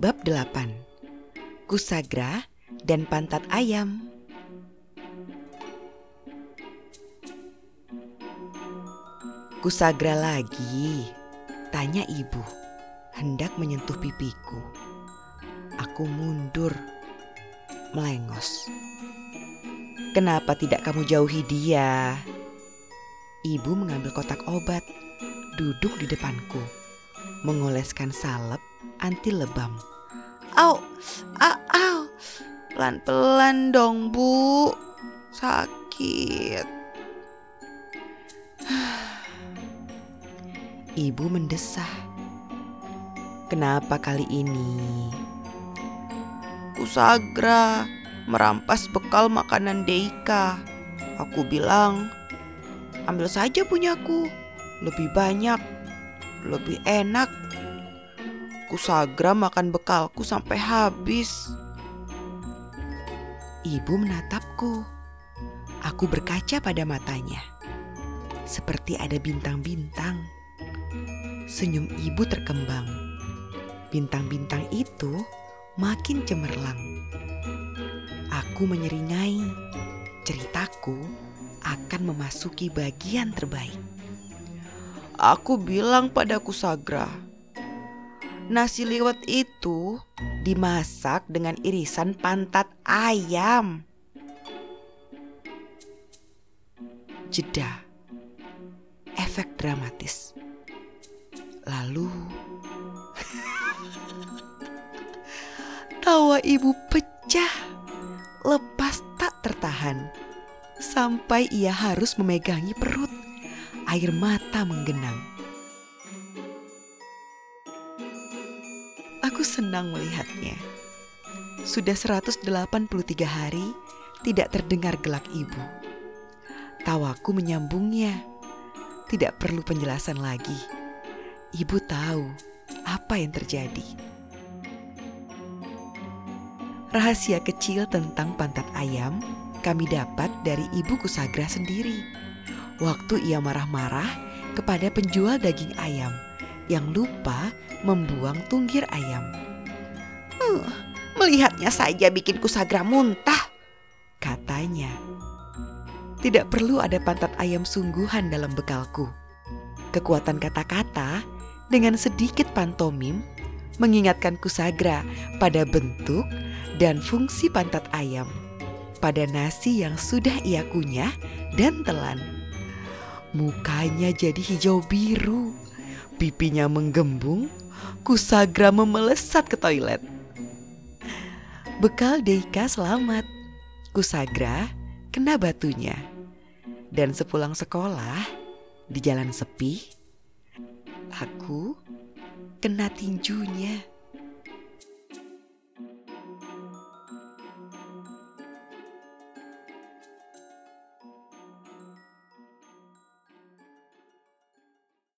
Bab 8 Kusagra dan Pantat Ayam Kusagra lagi, tanya ibu, hendak menyentuh pipiku. Aku mundur, melengos. Kenapa tidak kamu jauhi dia? Ibu mengambil kotak obat, duduk di depanku, mengoleskan salep anti lebam. Au, au, au. Pelan-pelan dong, Bu. Sakit. Ibu mendesah. Kenapa kali ini? Kusagra merampas bekal makanan Deika. Aku bilang, ambil saja punyaku. Lebih banyak, lebih enak. Kusagra makan bekalku sampai habis. Ibu menatapku. Aku berkaca pada matanya. Seperti ada bintang-bintang. Senyum ibu terkembang. Bintang-bintang itu makin cemerlang. Aku menyeringai. Ceritaku akan memasuki bagian terbaik. Aku bilang pada Kusagra, nasi liwet itu dimasak dengan irisan pantat ayam. Jeda. Efek dramatis. Lalu tawa ibu pecah, lepas tak tertahan, sampai ia harus memegangi perut. Air mata menggenang. Aku senang melihatnya. Sudah 183 hari tidak terdengar gelak ibu. Tawaku menyambungnya. Tidak perlu penjelasan lagi. Ibu tahu apa yang terjadi. Rahasia kecil tentang pantat ayam kami dapat dari ibu Kusagra sendiri. Waktu ia marah-marah kepada penjual daging ayam yang lupa membuang tunggir ayam. Uh, melihatnya saja bikin Kusagra muntah, katanya. Tidak perlu ada pantat ayam sungguhan dalam bekalku. Kekuatan kata-kata dengan sedikit pantomim mengingatkan Kusagra pada bentuk dan fungsi pantat ayam, pada nasi yang sudah ia kunyah dan telan. Mukanya jadi hijau biru, pipinya menggembung, Kusagra memelesat ke toilet. Bekal Deika selamat. Kusagra kena batunya. Dan sepulang sekolah, di jalan sepi, aku kena tinjunya.